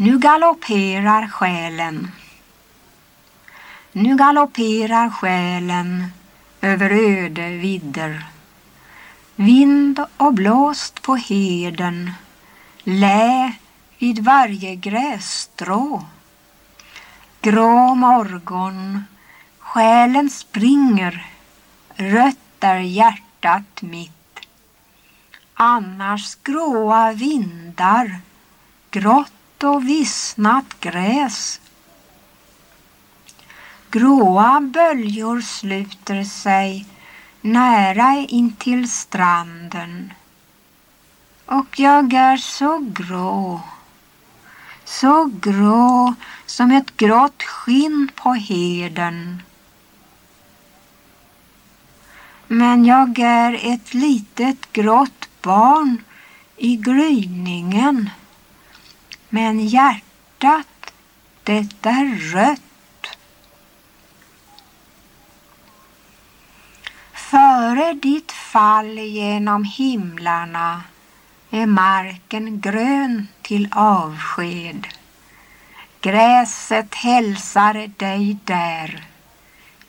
Nu galopperar själen. Nu galopperar själen över öde vidder. Vind och blåst på heden, lä vid varje grässtrå. Grå morgon, själen springer, rött är hjärtat mitt. Annars gråa vindar, grått och vissnat gräs. Gråa böljor sluter sig nära intill stranden och jag är så grå, så grå som ett grått skinn på heden. Men jag är ett litet grått barn i gryningen men hjärtat, det är rött. Före ditt fall genom himlarna är marken grön till avsked. Gräset hälsar dig där.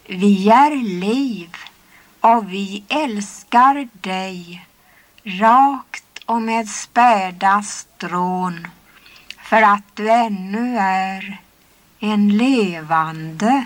Vi är liv och vi älskar dig rakt och med späda strån för att du ännu är en levande